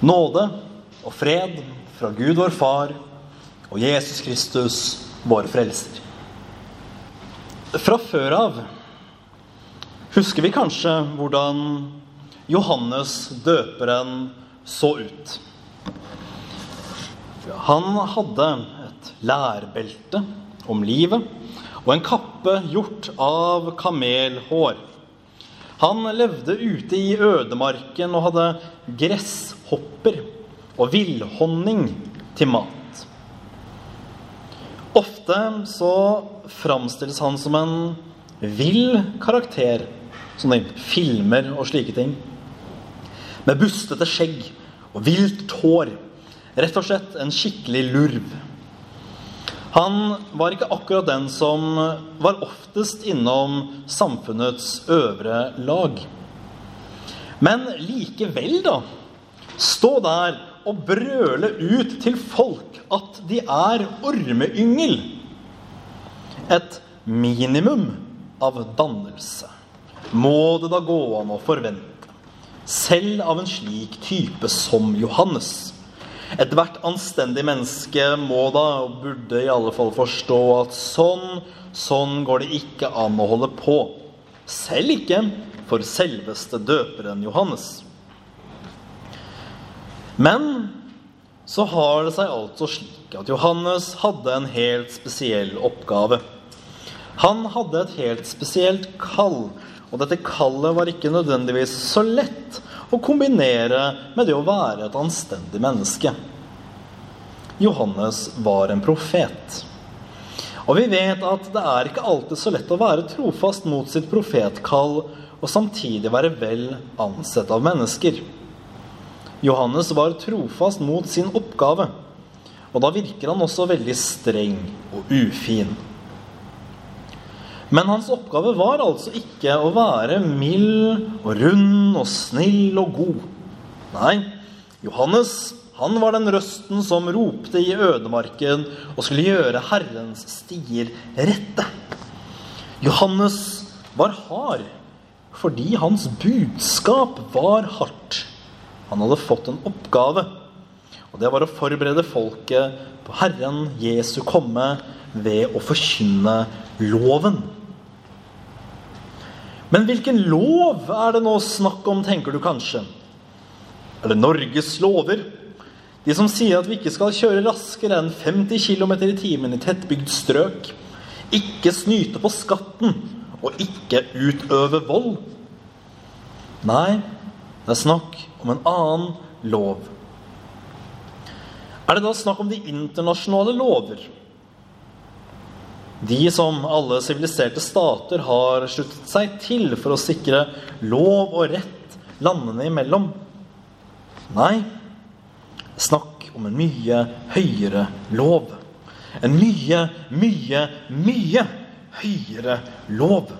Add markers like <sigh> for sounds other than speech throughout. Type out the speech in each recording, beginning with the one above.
Nåde og fred fra Gud vår Far og Jesus Kristus, vår Frelser. Fra før av husker vi kanskje hvordan Johannes døperen så ut. Han hadde et lærbelte om livet og en kappe gjort av kamelhår. Han levde ute i ødemarken og hadde gresshopper og villhonning til mat. Ofte så framstilles han som en vill karakter, sånn i filmer og slike ting. Med bustete skjegg og vilt hår. Rett og slett en skikkelig lurv. Han var ikke akkurat den som var oftest innom samfunnets øvre lag. Men likevel, da. Stå der og brøle ut til folk at de er ormeyngel. Et minimum av dannelse må det da gå an å forvente. Selv av en slik type som Johannes. Ethvert anstendig menneske må da, og burde i alle fall forstå, at sånn, sånn går det ikke an å holde på. Selv ikke for selveste døperen Johannes. Men så har det seg altså slik at Johannes hadde en helt spesiell oppgave. Han hadde et helt spesielt kall, og dette kallet var ikke nødvendigvis så lett å kombinere med det å være et anstendig menneske. Johannes var en profet. Og vi vet at det er ikke alltid så lett å være trofast mot sitt profetkall og samtidig være vel ansett av mennesker. Johannes var trofast mot sin oppgave, og da virker han også veldig streng og ufin. Men hans oppgave var altså ikke å være mild og rund og snill og god. Nei, Johannes han var den røsten som ropte i ødemarken og skulle gjøre Herrens stier rette. Johannes var hard fordi hans budskap var hardt. Han hadde fått en oppgave, og det var å forberede folket på Herren Jesu komme ved å forkynne loven. Men hvilken lov er det nå snakk om, tenker du kanskje? Er det Norges lover? De som sier at vi ikke skal kjøre raskere enn 50 km i timen i tettbygd strøk, ikke snyte på skatten og ikke utøve vold? Nei, det er snakk om en annen lov. Er det da snakk om de internasjonale lover? De som alle siviliserte stater har sluttet seg til for å sikre lov og rett landene imellom? Nei, snakk om en mye høyere lov. En mye, mye, mye høyere lov.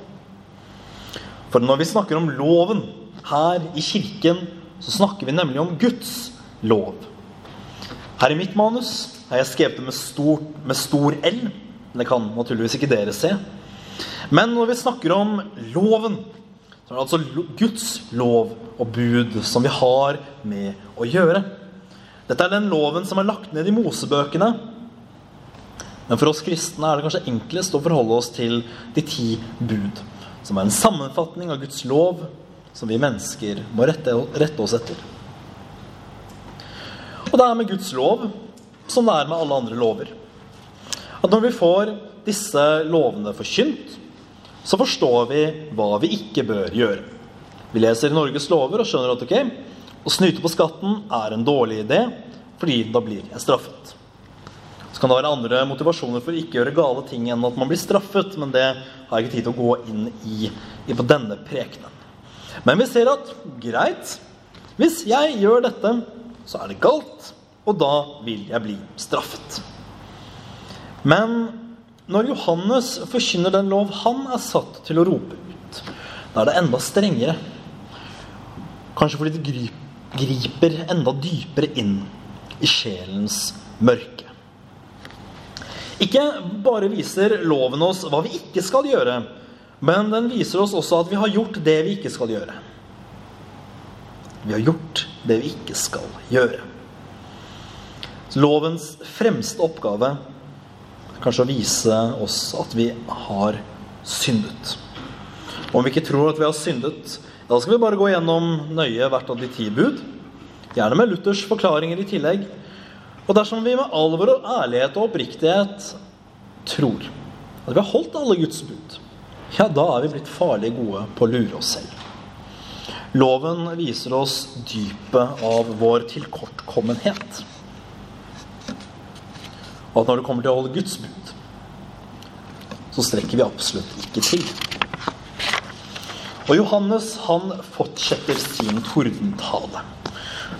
For når vi snakker om loven her i kirken, så snakker vi nemlig om Guds lov. Her i mitt manus har jeg skrevet det med stor, med stor L. Det kan naturligvis ikke dere se. Men når vi snakker om loven, så er det altså Guds lov og bud som vi har med å gjøre. Dette er den loven som er lagt ned i Mosebøkene. Men for oss kristne er det kanskje enklest å forholde oss til de ti bud, som er en sammenfatning av Guds lov som vi mennesker må rette, rette oss etter. Og det er med Guds lov som det er med alle andre lover. At når vi får disse lovene forkynt, så forstår vi hva vi ikke bør gjøre. Vi leser Norges lover og skjønner at ok, å snyte på skatten er en dårlig idé, fordi da blir jeg straffet. Så kan det være andre motivasjoner for å ikke gjøre gale ting enn at man blir straffet, men det har jeg ikke tid til å gå inn i, i på denne prekenen. Men vi ser at greit, hvis jeg gjør dette, så er det galt, og da vil jeg bli straffet. Men når Johannes forkynner den lov han er satt til å rope ut, da er det enda strengere. Kanskje fordi det griper enda dypere inn i sjelens mørke. Ikke bare viser loven oss hva vi ikke skal gjøre, men den viser oss også at vi har gjort det vi ikke skal gjøre. vi har gjort det vi ikke skal gjøre. Lovens fremste oppgave er kanskje å vise oss at vi har syndet. Om vi ikke tror at vi har syndet, da skal vi bare gå gjennom nøye hvert av de ti bud. Gjerne med Luthers forklaringer i tillegg. Og dersom vi med alvor og ærlighet og oppriktighet tror at vi har holdt alle Guds bud, ja, da er vi blitt farlig gode på å lure oss selv. Loven viser oss dypet av vår tilkortkommenhet. Og at når det kommer til å holde Guds bud, så strekker vi absolutt ikke til. Og Johannes han fortsetter sin tordentale.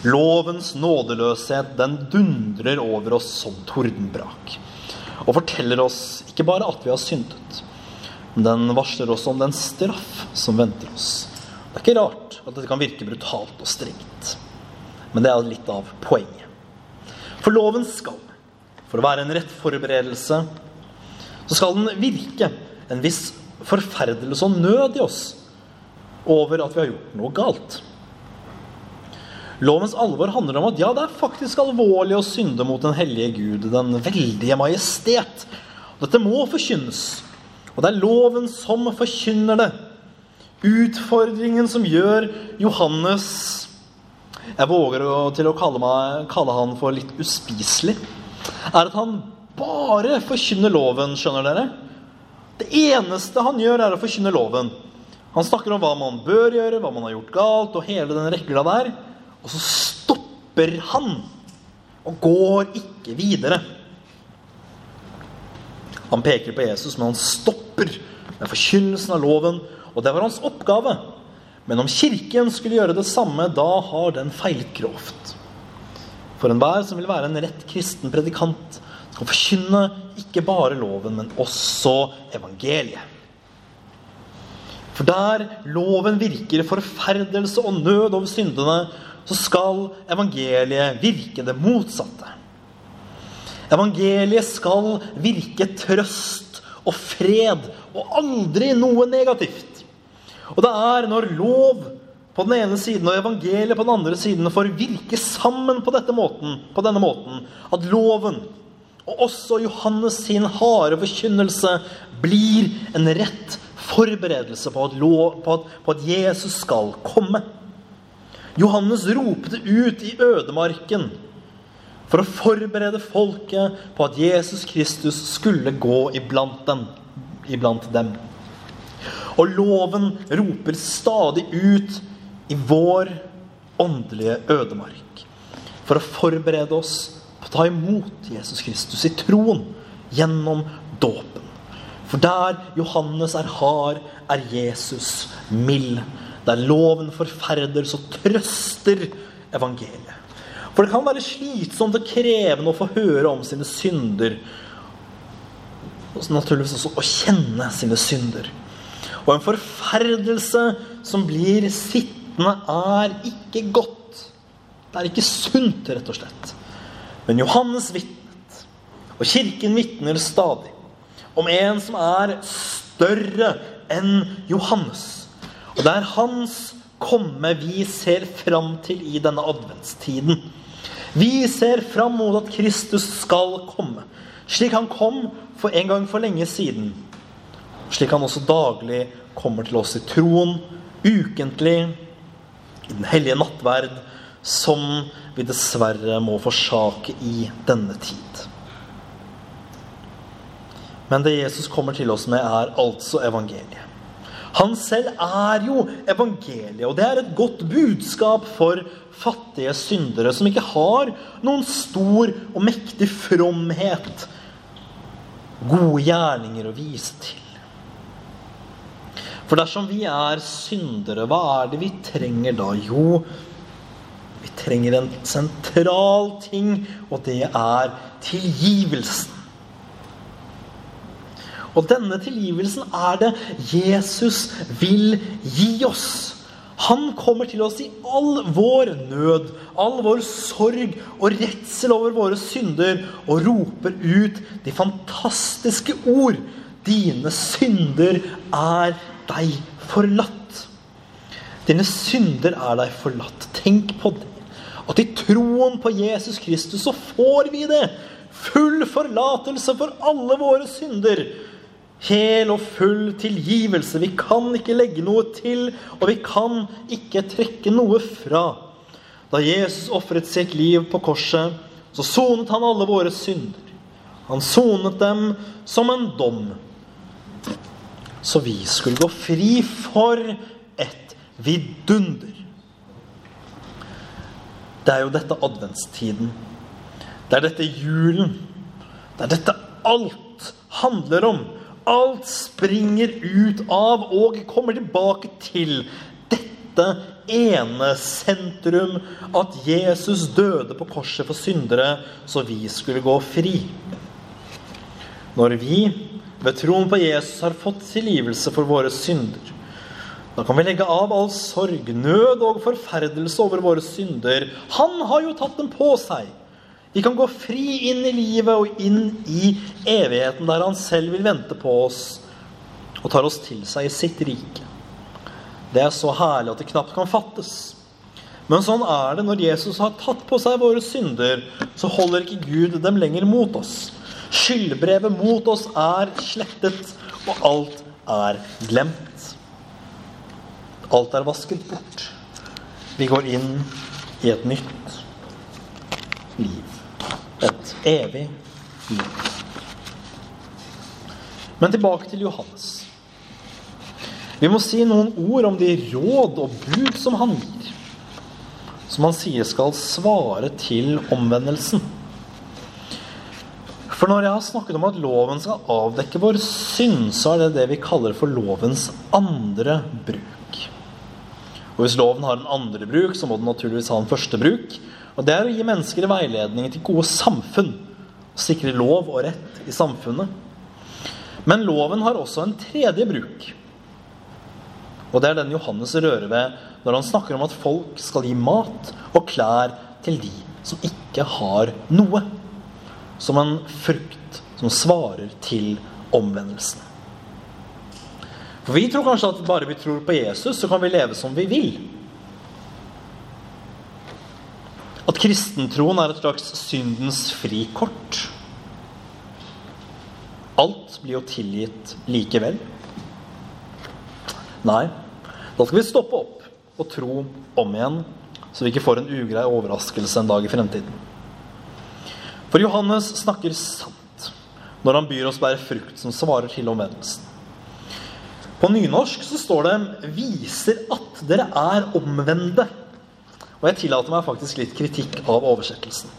Lovens nådeløshet den dundrer over oss som tordenbrak. Og forteller oss ikke bare at vi har syndet, men den varsler oss om den straff som venter oss. Det er ikke rart at dette kan virke brutalt og strengt, men det er litt av poenget. For loven skal, for å være en rett forberedelse, så skal den virke en viss forferdelse og nød i oss over at vi har gjort noe galt. Lovens alvor handler om at ja, det er faktisk alvorlig å synde mot den hellige Gud, den veldige majestet. Dette må forkynnes. Og det er loven som forkynner det. Utfordringen som gjør Johannes Jeg våger til å kalle, meg, kalle han for litt uspiselig. Er at han bare forkynner loven, skjønner dere. Det eneste han gjør, er å forkynne loven. Han snakker om hva man bør gjøre, hva man har gjort galt, og hele den regla der. Og så stopper han og går ikke videre. Han peker på Jesus, men han stopper med forkynnelsen av loven, og det var hans oppgave. Men om Kirken skulle gjøre det samme, da har den feilet grovt. For enhver som vil være en rett kristen predikant, skal forkynne ikke bare loven, men også evangeliet. For der loven virker forferdelse og nød over syndene, så skal evangeliet virke det motsatte. Evangeliet skal virke trøst og fred og aldri noe negativt. Og det er når lov på den ene siden og evangeliet på den andre siden får virke sammen på, måten, på denne måten, at loven og også Johannes sin harde forkynnelse blir en rett forberedelse på at, lov, på at, på at Jesus skal komme. Johannes ropte ut i ødemarken for å forberede folket på at Jesus Kristus skulle gå iblant dem. Iblant dem. Og loven roper stadig ut i vår åndelige ødemark for å forberede oss på å ta imot Jesus Kristus i troen gjennom dåpen. For der Johannes er hard, er Jesus mild. Der loven forferder, så trøster evangeliet. For det kan være slitsomt og krevende å få høre om sine synder. Og naturligvis også å kjenne sine synder. Og en forferdelse som blir sittende, er ikke godt. Det er ikke sunt, rett og slett. Men Johannes vitnet, og kirken vitner stadig, om en som er større enn Johannes. Og det er hans komme vi ser fram til i denne adventstiden. Vi ser fram mot at Kristus skal komme, slik han kom for en gang for lenge siden. Slik han også daglig kommer til oss i troen, ukentlig, i den hellige nattverd, som vi dessverre må forsake i denne tid. Men det Jesus kommer til oss med, er altså evangeliet. Han selv er jo evangeliet, og det er et godt budskap for fattige syndere som ikke har noen stor og mektig fromhet, gode gjerninger å vise til. For dersom vi er syndere, hva er det vi trenger da? Jo, vi trenger en sentral ting, og det er tilgivelsen. Og denne tilgivelsen er det Jesus vil gi oss. Han kommer til oss i all vår nød, all vår sorg og redsel over våre synder og roper ut de fantastiske ord. Dine synder er deg forlatt. Dine synder er deg forlatt. Tenk på det. At i troen på Jesus Kristus så får vi det. Full forlatelse for alle våre synder. Hel og full tilgivelse. Vi kan ikke legge noe til, og vi kan ikke trekke noe fra. Da Jesus ofret sitt liv på korset, så sonet han alle våre synder. Han sonet dem som en dom. Så vi skulle gå fri for et vidunder. Det er jo dette adventstiden. Det er dette julen. Det er dette alt handler om. Alt springer ut av og kommer tilbake til dette ene sentrum at Jesus døde på korset for syndere, så vi skulle gå fri. Når vi ved troen på Jesus har fått tilgivelse for våre synder, da kan vi legge av all sorg, nød og forferdelse over våre synder. Han har jo tatt dem på seg. Vi kan gå fri inn i livet og inn i evigheten, der han selv vil vente på oss og tar oss til seg i sitt rike. Det er så herlig at det knapt kan fattes. Men sånn er det når Jesus har tatt på seg våre synder, så holder ikke Gud dem lenger mot oss. Skyldbrevet mot oss er slettet, og alt er glemt. Alt er vasket bort. Vi går inn i et nytt liv. Et evig liv. Men tilbake til Johannes. Vi må si noen ord om de råd og bud som han gir. Som han sier skal svare til omvendelsen. For når jeg har snakket om at loven skal avdekke vår synd, så er det det vi kaller for lovens andre bruk. Og Hvis loven har en andre bruk, så må den naturligvis ha en første bruk. Og Det er å gi mennesker veiledning til gode samfunn. Og Sikre lov og rett i samfunnet. Men loven har også en tredje bruk. Og det er den Johannes rører ved når han snakker om at folk skal gi mat og klær til de som ikke har noe. Som en frukt som svarer til omvendelsen. For vi tror kanskje at bare vi tror på Jesus, så kan vi leve som vi vil. At kristentroen er et slags syndens frikort. Alt blir jo tilgitt likevel. Nei, da skal vi stoppe opp og tro om igjen, så vi ikke får en ugrei overraskelse en dag i fremtiden. For Johannes snakker sant når han byr oss bære frukt som svarer til omvendelsen. På nynorsk så står det 'viser at dere er omvendte'. Og jeg tillater meg faktisk litt kritikk av oversettelsen.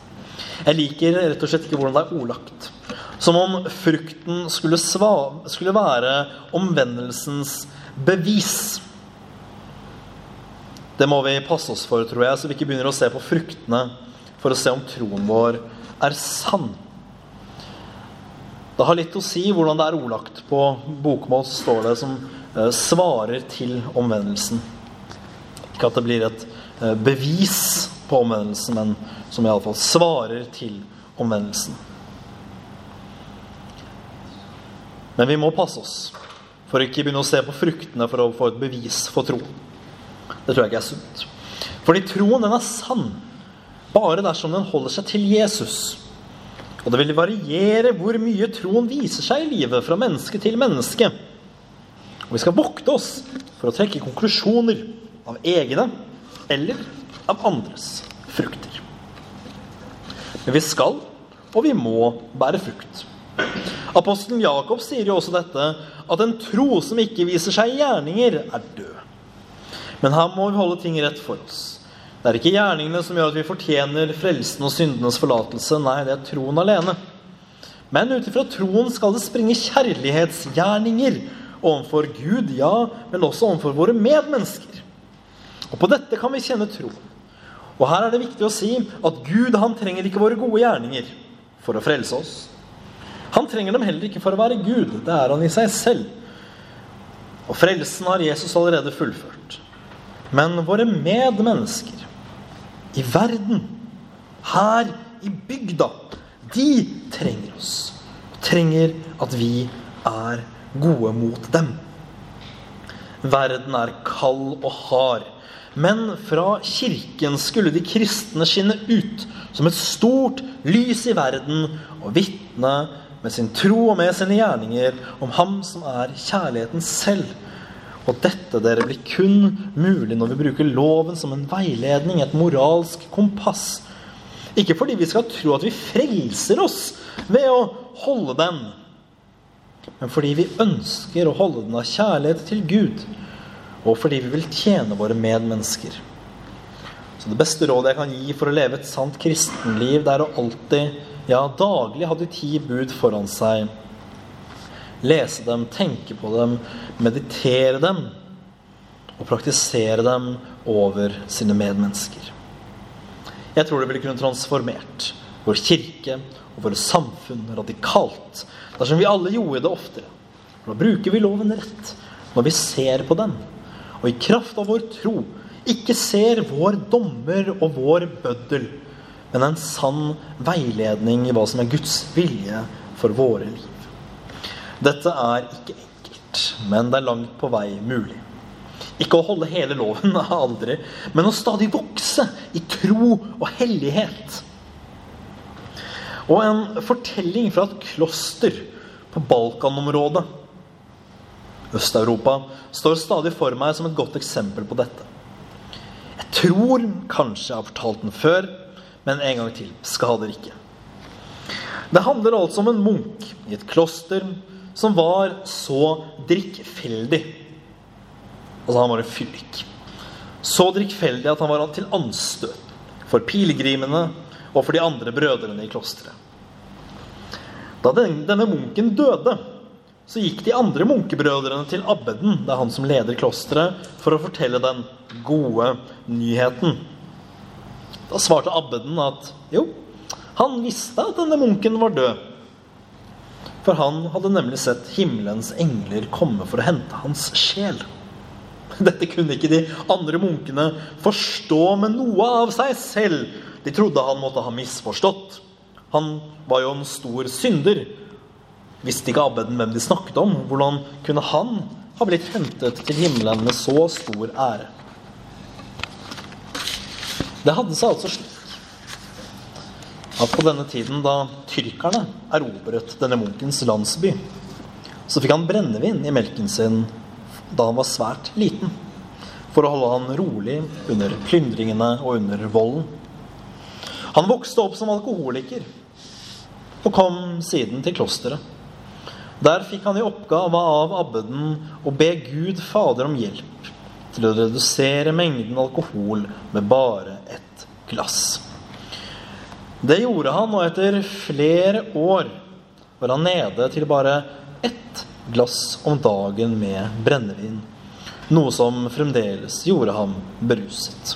Jeg liker rett og slett ikke hvordan det er ordlagt. Som om frukten skulle, sva, skulle være omvendelsens bevis. Det må vi passe oss for, tror jeg, så vi ikke begynner å se på fruktene for å se om troen vår er sann. Det har litt å si hvordan det er ordlagt. På bokmål står det som eh, svarer til omvendelsen. Ikke at det blir et bevis på omvendelsen, men som iallfall svarer til omvendelsen. Men vi må passe oss for ikke begynne å se på fruktene for å få et bevis for tro. Det tror jeg ikke er sunt. Fordi troen den er sann bare dersom den holder seg til Jesus og det vil variere hvor mye troen viser seg i livet fra menneske til menneske. Og vi skal vokte oss for å trekke konklusjoner av egne eller av andres frukter. Men vi skal, og vi må, bære frukt. Apostelen Jakob sier jo også dette, at en tro som ikke viser seg i gjerninger, er død. Men her må vi holde ting rett for oss. Det er ikke gjerningene som gjør at vi fortjener frelsen og syndenes forlatelse. Nei, det er troen alene. Men ut ifra troen skal det springe kjærlighetsgjerninger overfor Gud, ja, men også overfor våre medmennesker. Og på dette kan vi kjenne tro. Og her er det viktig å si at Gud han trenger ikke våre gode gjerninger for å frelse oss. Han trenger dem heller ikke for å være Gud. Det er han i seg selv. Og frelsen har Jesus allerede fullført. Men våre medmennesker i verden, her i bygda, de trenger oss. Trenger at vi er gode mot dem. Verden er kald og hard. Men fra kirken skulle de kristne skinne ut som et stort lys i verden og vitne med sin tro og med sine gjerninger om Ham som er kjærligheten selv. Og dette dere blir kun mulig når vi bruker loven som en veiledning, et moralsk kompass. Ikke fordi vi skal tro at vi frelser oss ved å holde den, men fordi vi ønsker å holde den av kjærlighet til Gud, og fordi vi vil tjene våre medmennesker. Så det beste rådet jeg kan gi for å leve et sant kristenliv, det er å alltid, ja daglig, ha de ti bud foran seg. Lese dem, tenke på dem, meditere dem og praktisere dem over sine medmennesker. Jeg tror det ville kunne transformert vår kirke og våre samfunn radikalt dersom vi alle gjorde det oftere. Da bruker vi loven rett når vi ser på den, og i kraft av vår tro ikke ser vår dommer og vår bøddel, men en sann veiledning i hva som er Guds vilje for våre liv. Dette er ikke enkelt, men det er langt på vei mulig. Ikke å holde hele loven, <laughs> aldri, men å stadig vokse i tro og hellighet. Og en fortelling fra et kloster på Balkanområdet, Øst-Europa, står stadig for meg som et godt eksempel på dette. Jeg tror kanskje jeg har fortalt den før, men en gang til. Skader ikke. Det handler altså om en munk i et kloster som var så drikkfeldig. Altså, han var en fyllik. Så drikkfeldig at han var til anstøt for pilegrimene og for de andre brødrene i klosteret. Da denne munken døde, så gikk de andre munkebrødrene til abbeden, det er han som leder klosteret, for å fortelle den gode nyheten. Da svarte abbeden at jo, han visste at denne munken var død. For han hadde nemlig sett himmelens engler komme for å hente hans sjel. <laughs> Dette kunne ikke de andre munkene forstå med noe av seg selv. De trodde han måtte ha misforstått. Han var jo en stor synder. Visste ikke abbeden hvem de snakket om? Hvordan kunne han ha blitt hentet til himmelen med så stor ære? Det hadde seg altså slik at på denne tiden da tyrkerne erobret denne munkens landsby, så fikk han brennevin i melken sin da han var svært liten, for å holde han rolig under plyndringene og under volden. Han vokste opp som alkoholiker og kom siden til klosteret. Der fikk han i oppgave av abbeden å be Gud Fader om hjelp til å redusere mengden alkohol med bare ett glass. Det gjorde han, og etter flere år var han nede til bare ett glass om dagen med brennevin. Noe som fremdeles gjorde ham beruset.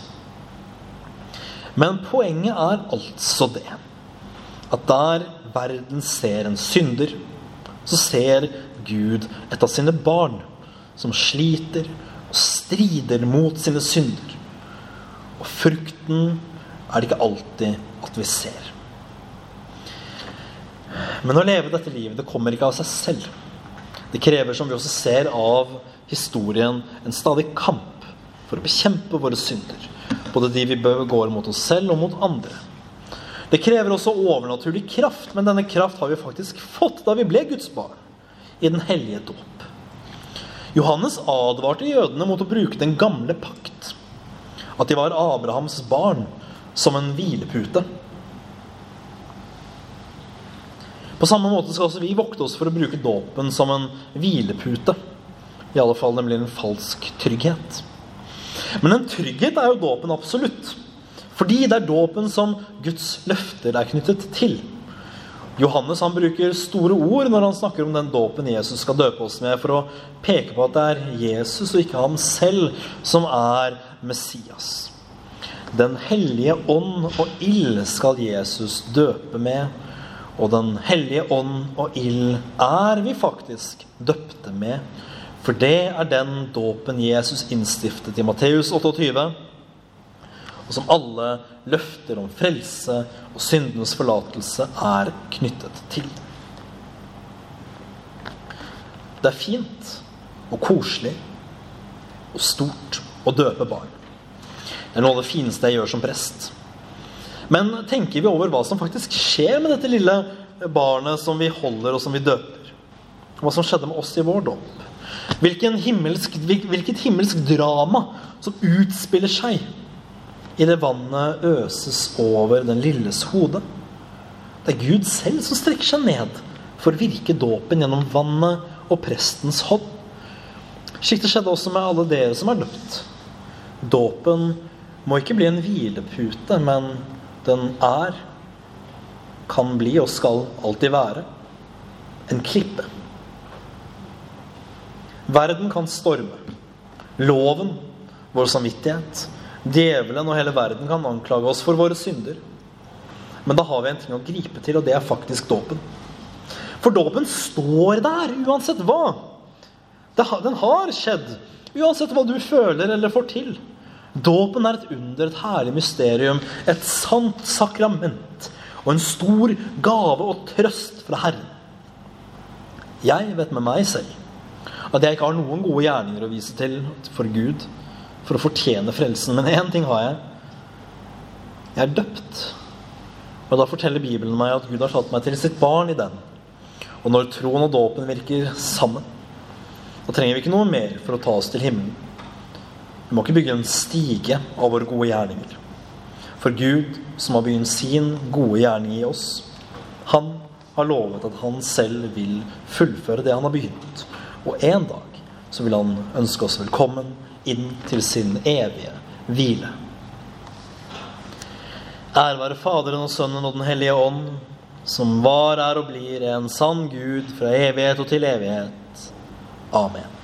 Men poenget er altså det at der verden ser en synder, så ser Gud et av sine barn som sliter og strider mot sine synder. Og frukten er det ikke alltid at vi ser. Men å leve dette livet det kommer ikke av seg selv. Det krever, som vi også ser av historien, en stadig kamp for å bekjempe våre synder. Både de vi begår mot oss selv og mot andre. Det krever også overnaturlig kraft, men denne kraft har vi faktisk fått da vi ble Guds barn, i den hellige dåp. Johannes advarte jødene mot å bruke den gamle pakt, at de var Abrahams barn, som en hvilepute. På samme måte skal også vi vokte oss for å bruke dåpen som en hvilepute. I alle fall nemlig en falsk trygghet. Men en trygghet er jo dåpen absolutt. Fordi det er dåpen som Guds løfter er knyttet til. Johannes han bruker store ord når han snakker om den dåpen Jesus skal døpe oss med, for å peke på at det er Jesus og ikke ham selv som er Messias. Den hellige ånd og ild skal Jesus døpe med. Og Den hellige ånd og ild er vi faktisk døpte med. For det er den dåpen Jesus innstiftet i Matteus 28 og som alle løfter om frelse og syndenes forlatelse er knyttet til. Det er fint og koselig og stort å døpe barn. Det er noe av det fineste jeg gjør som prest. Men tenker vi over hva som faktisk skjer med dette lille barnet som vi holder og som vi døper? Hva som skjedde med oss i vår dåp? Hvilket himmelsk drama som utspiller seg idet vannet øses over den lilles hode? Det er Gud selv som strekker seg ned for å virke dåpen gjennom vannet og prestens hånd. Slik det skjedde også med alle dere som er døpt. Dåpen må ikke bli en hvilepute, men den er, kan bli og skal alltid være en klippe. Verden kan storme. Loven, vår samvittighet, djevelen og hele verden kan anklage oss for våre synder. Men da har vi en ting å gripe til, og det er faktisk dåpen. For dåpen står der uansett hva. Den har skjedd uansett hva du føler eller får til. Dåpen er et under, et herlig mysterium, et sant sakrament og en stor gave og trøst fra Herren. Jeg vet med meg selv at jeg ikke har noen gode gjerninger å vise til for Gud for å fortjene frelsen, men én ting har jeg. Jeg er døpt. Og da forteller Bibelen meg at Gud har tatt meg til sitt barn i den. Og når troen og dåpen virker sammen, da trenger vi ikke noe mer for å ta oss til himmelen. Vi må ikke bygge en stige av våre gode gjerninger. For Gud, som har begynt sin gode gjerning i oss, han har lovet at han selv vil fullføre det han har begynt. Og en dag så vil han ønske oss velkommen inn til sin evige hvile. Ære være Faderen og Sønnen og Den hellige ånd, som var, er og blir en sann Gud fra evighet og til evighet. Amen.